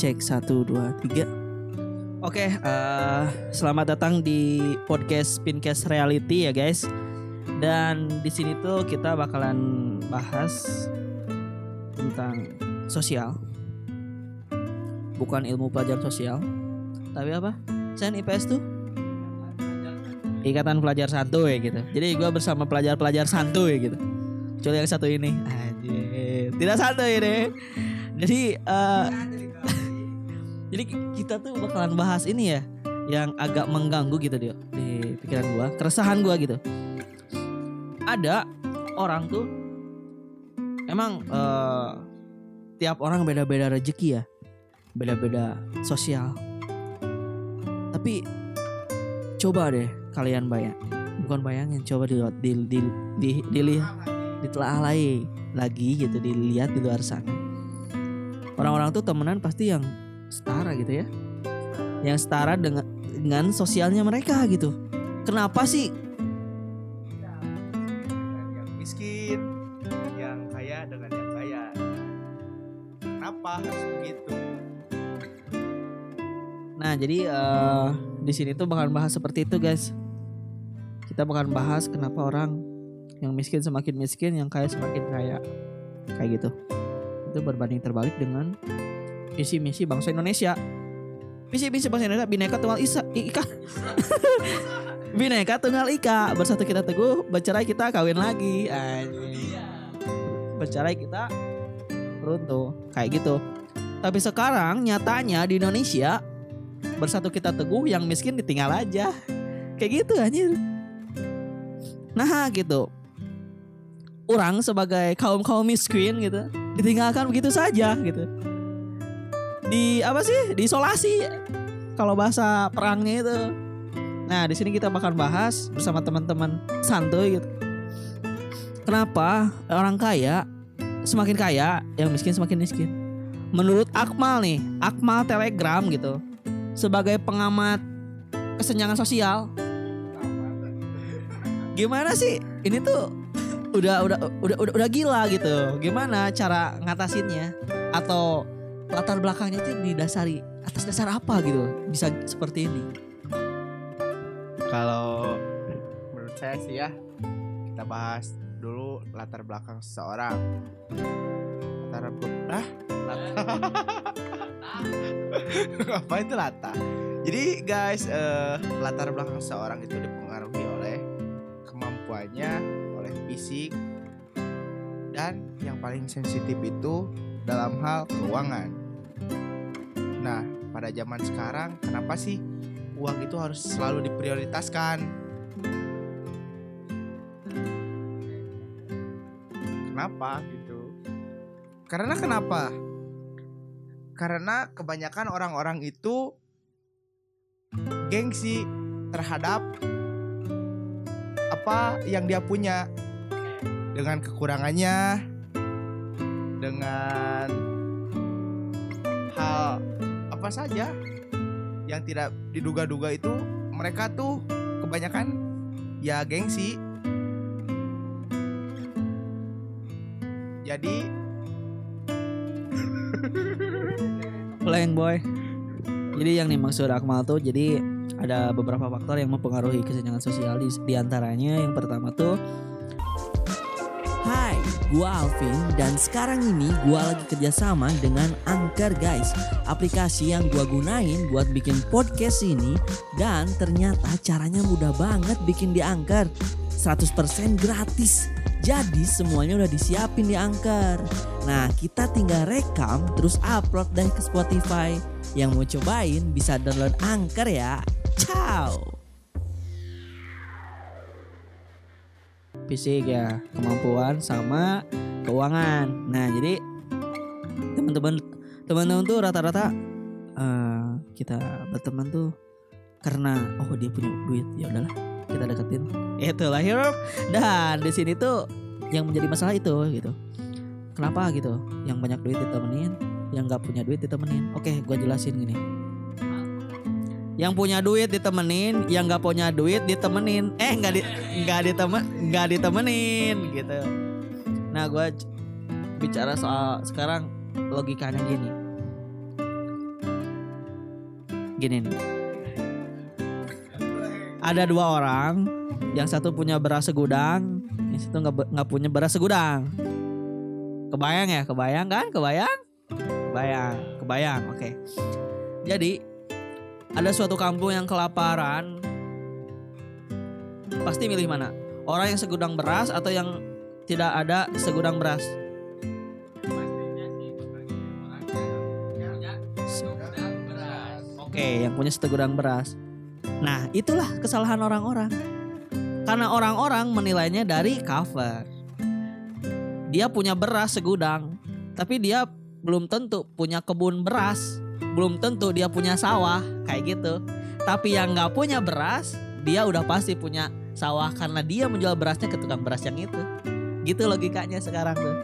Cek satu dua tiga. Oke, eh, selamat datang di podcast Pincast Reality ya guys. Dan di sini tuh kita bakalan bahas tentang sosial. Bukan ilmu pelajaran sosial, tapi apa? Sen IPS tuh Ikatan Pelajar Santuy gitu. Jadi gua bersama pelajar-pelajar santuy gitu. Kecuali yang satu ini, anjir, tidak santuy ini. Jadi eh, jadi kita tuh bakalan bahas ini ya yang agak mengganggu gitu dia di pikiran gua, keresahan gua gitu. Ada orang tuh emang eh, tiap orang beda-beda rezeki ya. Beda-beda sosial. Tapi coba deh kalian bayang bukan bayangin coba dilihat di, di, di, dilihat ditelaah lagi lagi gitu dilihat di luar sana orang-orang tuh temenan pasti yang setara gitu ya. Yang setara dengan dengan sosialnya mereka gitu. Kenapa sih? Yang miskin, yang kaya dengan yang kaya. Kenapa harus begitu? nah jadi eh, di sini tuh bakalan bahas seperti itu guys. Kita bakalan bahas kenapa orang yang miskin semakin miskin yang kaya semakin kaya. Kayak gitu. Itu berbanding terbalik dengan visi misi bangsa Indonesia. Visi misi bangsa Indonesia. Bineka tunggal isa ika. Bineka tunggal ika. Bersatu kita teguh bercerai kita kawin lagi. Bercerai kita runtuh. Kayak gitu. Tapi sekarang nyatanya di Indonesia bersatu kita teguh yang miskin ditinggal aja. Kayak gitu anjir nah gitu. Orang sebagai kaum kaum miskin gitu ditinggalkan begitu saja gitu di apa sih? Diisolasi kalau bahasa perangnya itu. Nah di sini kita bakal bahas bersama teman-teman santuy gitu. Kenapa orang kaya semakin kaya yang miskin semakin miskin? Menurut Akmal nih Akmal Telegram gitu sebagai pengamat kesenjangan sosial. Gimana sih? Ini tuh udah udah udah udah, udah gila gitu. Gimana cara ngatasinnya? Atau latar belakangnya itu didasari atas dasar apa gitu bisa seperti ini Kalau menurut saya sih ya, kita bahas dulu latar belakang seseorang. Latar belakang, apa itu latar? Jadi guys, eh, latar belakang seseorang itu dipengaruhi oleh kemampuannya, oleh fisik, dan yang paling sensitif itu dalam hal keuangan. Nah, pada zaman sekarang, kenapa sih uang itu harus selalu diprioritaskan. Kenapa gitu? Karena kenapa? Karena kebanyakan orang-orang itu gengsi terhadap apa yang dia punya dengan kekurangannya dengan hal apa saja yang tidak diduga-duga itu mereka tuh kebanyakan ya gengsi. Jadi Playing boy jadi yang dimaksud Akmal tuh jadi ada beberapa faktor yang mempengaruhi kesenjangan sosial di, di antaranya yang pertama tuh Hai, gua Alvin dan sekarang ini gua lagi kerjasama dengan Anchor guys. Aplikasi yang gua gunain buat bikin podcast ini Dan ternyata caranya mudah banget bikin di Anchor. 100% gratis. Jadi semuanya udah disiapin di Anchor. Nah kita tinggal rekam terus upload deh ke Spotify. Yang mau cobain bisa download Anchor ya. Ciao fisik ya kemampuan sama keuangan. Nah jadi teman-teman teman-teman tuh rata-rata eh, kita berteman tuh karena oh dia punya duit ya udahlah kita deketin. Itulah hero dan di sini tuh yang menjadi masalah itu gitu. Kenapa gitu? Yang banyak duit ditemenin yang nggak punya duit ditemenin. Oke gua jelasin gini yang punya duit ditemenin, yang nggak punya duit ditemenin. Eh nggak di nggak ditemen nggak ditemenin gitu. Nah gue bicara soal sekarang logikanya gini. gini nih. Ada dua orang, yang satu punya beras segudang, yang satu nggak punya beras segudang. Kebayang ya, kebayang kan? Kebayang? Kebayang, kebayang. Oke. Jadi ada suatu kampung yang kelaparan. Pasti milih mana? Orang yang segudang beras atau yang tidak ada segudang beras? Oke, yang punya segudang beras. Nah, itulah kesalahan orang-orang. Karena orang-orang menilainya dari cover. Dia punya beras segudang, tapi dia belum tentu punya kebun beras, belum tentu dia punya sawah kayak gitu. Tapi yang nggak punya beras, dia udah pasti punya sawah karena dia menjual berasnya ke tukang beras yang itu. Gitu logikanya sekarang tuh.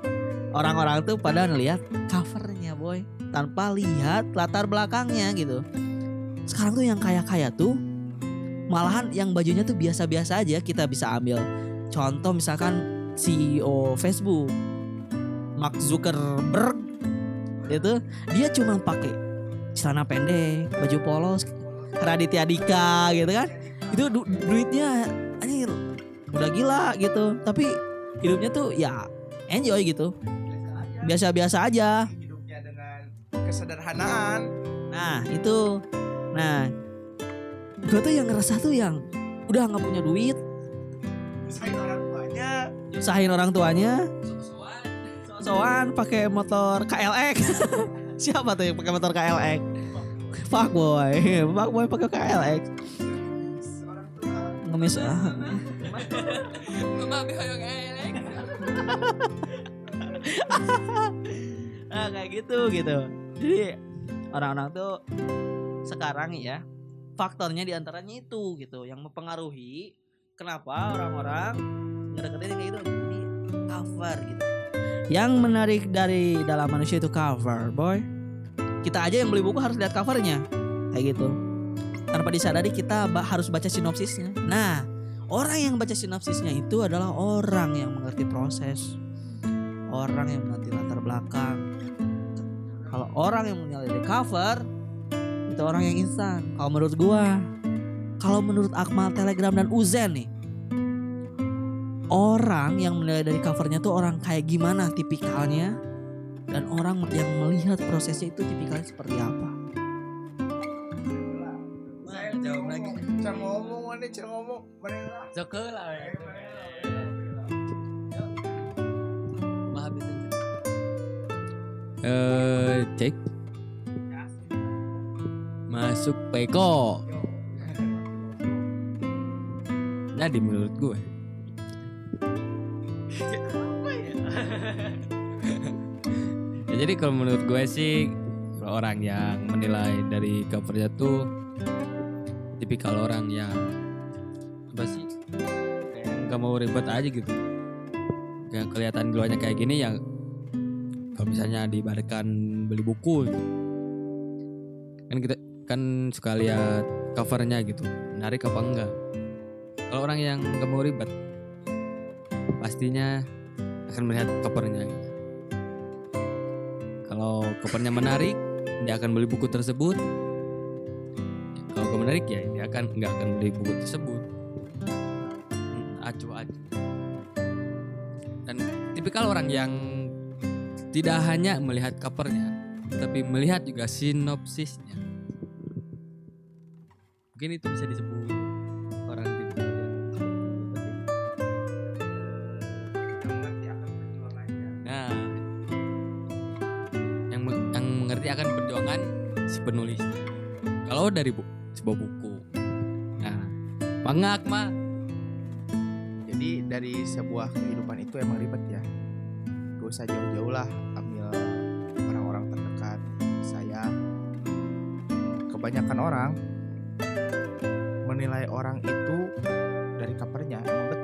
Orang-orang tuh pada ngelihat covernya boy, tanpa lihat latar belakangnya gitu. Sekarang tuh yang kaya-kaya tuh malahan yang bajunya tuh biasa-biasa aja kita bisa ambil contoh misalkan CEO Facebook Mark Zuckerberg itu dia cuma pakai celana pendek baju polos Raditya Dika gitu kan. Itu du- duitnya anjir udah gila gitu. Tapi hidupnya tuh ya enjoy gitu. Biasa-biasa aja. Hidupnya dengan kesederhanaan. Nah itu. Nah gue tuh yang ngerasa tuh yang udah nggak punya duit. Misalnya orang tuanya. Usahain orang tuanya. Soan pakai motor KLX siapa tuh yang pakai motor KLX fuck boy. Fuck boy pakai KLX ngemis ah. nah kayak gitu gitu. Jadi orang-orang tuh sekarang ya faktornya di antaranya itu gitu. Yang mempengaruhi kenapa orang-orang ngedeketin kayak gitu. Di cover gitu yang menarik dari dalam manusia itu cover boy. Kita aja yang beli buku harus lihat covernya. Kayak gitu. Tanpa disadari kita harus baca sinopsisnya. Nah orang yang baca sinopsisnya itu adalah orang yang mengerti proses. Orang yang mengerti latar belakang. Kalau orang yang menilai dari cover itu orang yang instan. Kalau menurut gua kalau menurut Akmal Telegram dan Uzen nih orang yang menilai dari covernya tuh orang kayak gimana tipikalnya dan orang yang melihat prosesnya itu tipikalnya seperti apa jawab lagi. ngomong mana ngomong mana lah Joko lah. Maaf itu. Eh, cek. Masuk Peko. Jadi menurut gue. ya, jadi kalau menurut gue sih orang yang menilai dari covernya tuh tipikal orang yang apa sih kayak nggak mau ribet aja gitu kayak kelihatan luarnya kayak gini ya kalau misalnya diibaratkan beli buku gitu. kan kita kan suka lihat covernya gitu menarik apa enggak kalau orang yang nggak mau ribet pastinya akan melihat covernya kalau covernya menarik dia akan beli buku tersebut. Kalau gak menarik ya dia akan nggak akan beli buku tersebut. Hmm, acuh acuh dan tipikal orang yang tidak hanya melihat covernya tapi melihat juga sinopsisnya. Mungkin itu bisa disebut si penulisnya kalau dari bu sebuah buku. Nah pangak jadi dari sebuah kehidupan itu emang ribet ya. Gak usah jauh-jauh lah ambil orang-orang terdekat saya. Kebanyakan orang menilai orang itu dari covernya emang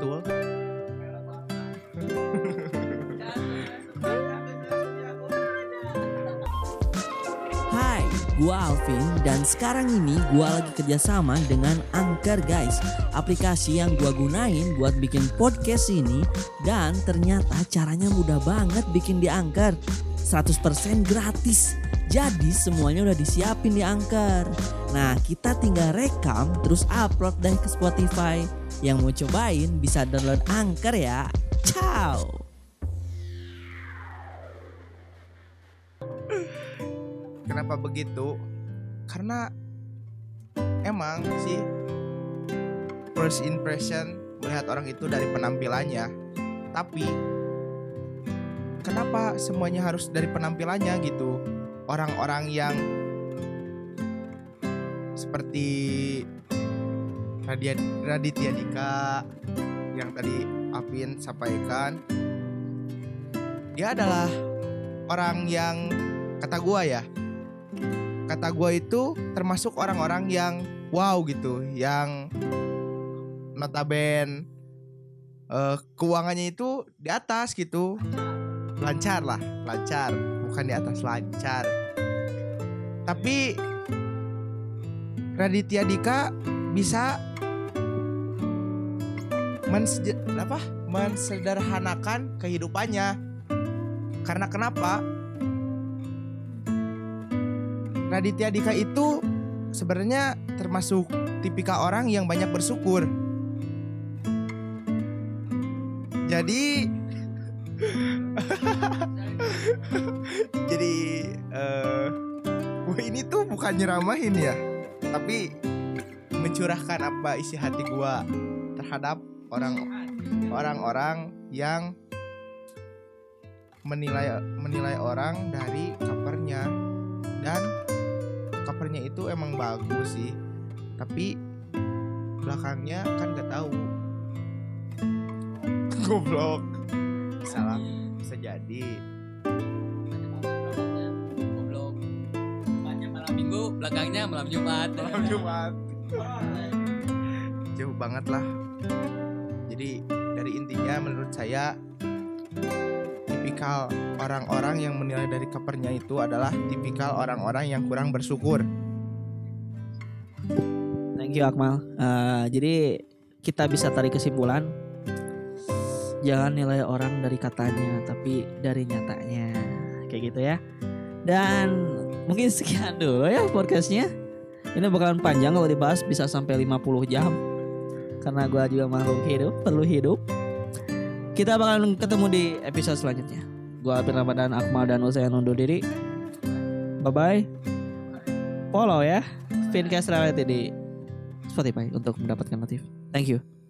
gua Alvin dan sekarang ini gua lagi kerjasama dengan Anchor guys Aplikasi yang gua gunain buat bikin podcast ini Dan ternyata caranya mudah banget bikin di Anchor 100% gratis Jadi semuanya udah disiapin di Anchor. Nah kita tinggal rekam terus upload deh ke Spotify. Yang mau cobain bisa download Anchor ya. Ciao. Kenapa begitu? Karena emang sih first impression melihat orang itu dari penampilannya. Tapi kenapa semuanya harus dari penampilannya gitu? Orang-orang yang seperti Radia, Raditya Dika yang tadi Apin sampaikan dia adalah orang yang kata gua ya kata gua itu termasuk orang-orang yang wow gitu yang notaben eh, keuangannya itu di atas gitu. Lancar lah lancar. Bukan di atas lancar. Tapi Raditya Dika bisa apa? Mensederhanakan kehidupannya. Karena kenapa Raditya Dika itu sebenarnya termasuk tipikal orang yang banyak bersyukur. Jadi jadi eh gue ini tuh bukan nyeramahin ya, tapi mencurahkan apa isi hati gue terhadap orang orang-orang yang menilai menilai orang dari covernya dan covernya itu emang bagus sih. Tapi belakangnya kan nggak tahu. Goblok. Salah bisa jadi. Goblok. Malam minggu, belakangnya malam Jumat. malam Jumat. Jauh banget lah. Jadi dari intinya menurut saya tipikal orang-orang yang menilai dari covernya itu adalah tipikal orang-orang yang kurang bersyukur Thank you Akmal. Eh, jadi kita bisa tarik kesimpulan jangan nilai orang dari katanya tapi dari nyatanya kayak gitu ya. Dan mungkin sekian dulu ya podcastnya. Ini bakalan panjang kalau dibahas bisa sampai 50 jam. Karena gua juga makhluk hidup, perlu hidup. Kita bakalan ketemu di episode selanjutnya. Gua Alvin Ramadan, Akmal dan Uzayan undur diri. Bye bye. Follow ya Fincast Reality di Spotify untuk mendapatkan notif. Thank you.